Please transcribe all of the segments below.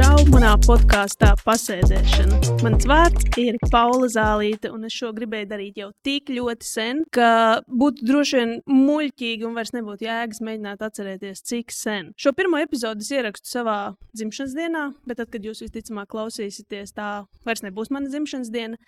manā podkāstā pasēdēšana. Mans vārds ir Paula Zālīte, un es šo gribēju darīt jau tik ļoti sen, ka būtu droši vien muļķīgi un vairs nebūtu jēgas mēģināt atcerēties, cik sen. Šo pirmo epizodi ierakstu savā dzimšanas dienā, bet tad, kad jūs visticamāk klausīsieties, tā vairs nebūs mana dzimšanas diena.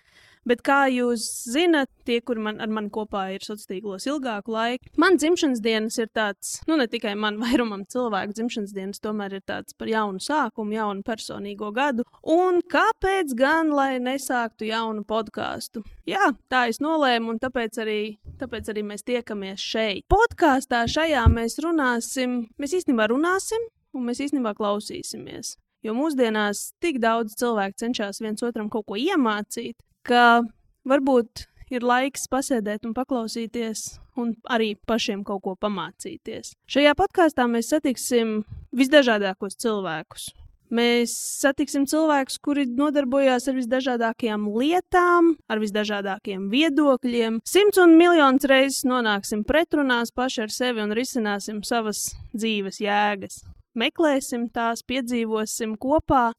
Bet, kā jūs zinat, tie, kuri man, ar mani kopā ir sociālos tīklos ilgāku laiku, man dzimšanas dienas ir tāds, nu, ne tikai man, vairumam cilvēku dzimšanas dienas, tomēr ir tāds par jaunu sākumu, jaunu personīgo gadu. Un kāpēc gan, lai nesāktu jaunu podkāstu? Jā, tā es nolēmu, un tāpēc arī, tāpēc arī mēs tiekamies šeit. Podkāstā šajā mēs runāsim, mēs īstenībā runāsim, un mēs īstenībā klausīsimies. Jo mūsdienās tik daudz cilvēku cenšas viens otram kaut ko iemācīt, ka varbūt ir laiks pasēdēt un paklausīties, un arī pašiem kaut ko pamācīties. Šajā podkāstā mēs satiksim visdažādākos cilvēkus. Mēs satiksim cilvēkus, kuri nodarbojās ar visdažādākajām lietām, ar visdažādākajiem viedokļiem. Simts un miljonus reizes nonāksim pretrunās paši ar sevi un risināsim savas dzīves jēgas meklēsim tās, piedzīvosim kopā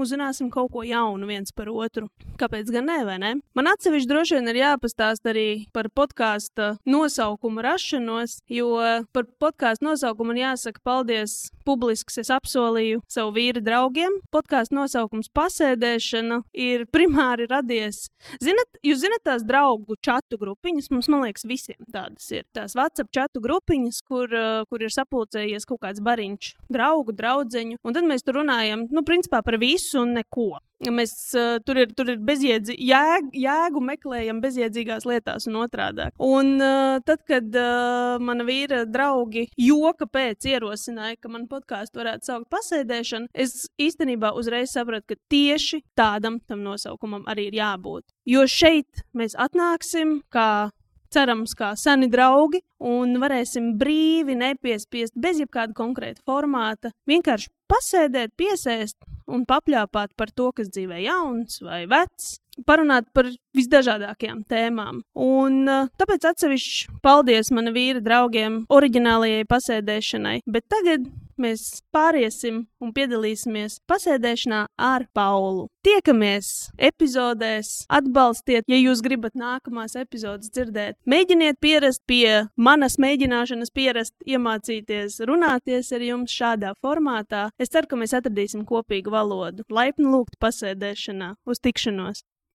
uzzināsim kaut ko jaunu viens par otru. Kāpēc gan ne, vai ne? Man atsevišķi droši vien ir jāpastāst arī par podkāstu nosaukumu rašanos, jo par podkāstu nosaukumu man jāsaka paldies publisks. Es apsolīju savu vīru draugiem. Podkāstu nosaukums pasēdēšana ir primāri radies. Zinat, jūs zinat tās draugu čatu grupiņas, mums, man liekas, visiem tādas ir. Tās WhatsApp čatu grupiņas, kur, kur ir sapulcējies kaut kāds bariņš draugu, draugu. Un tad mēs tur runājam, nu, principā par visu un neko. Mēs uh, tur ir, tur ir bezjēdzi, jēg, jēgu meklējam bezjēdzīgās lietās un otrādi. Un uh, tad, kad uh, mana vīra draugi joka pēc ierosināja, ka man podkāstu varētu saukt pasēdēšana, es īstenībā uzreiz sapratu, ka tieši tādam tam nosaukumam arī ir jābūt. Jo šeit mēs atnāksim kā cerams, kā seni draugi, un varēsim brīvi, nepiespiest, bez jebkāda konkrēta formāta, vienkārši pasēdēt, piesēst un papļāpāt par to, kas dzīvē jauns vai vecs. Parunāt par visdažādākajām tēmām. Un uh, tāpēc atsevišķi paldies mana vīra draugiem oriģinālajai pasēdēšanai. Bet tagad mēs pāriesim un piedalīsimies pasēdēšanā ar Paulu. Tiekamies epizodēs, atbalstiet, ja jūs gribat nākamās epizodes dzirdēt. Mēģiniet pierast pie manas mēģināšanas, pierast, iemācīties runāties ar jums šādā formātā. Es ceru, ka mēs atradīsim kopīgu valodu. Laipni lūgt pasēdēšanā, uz tikšanos!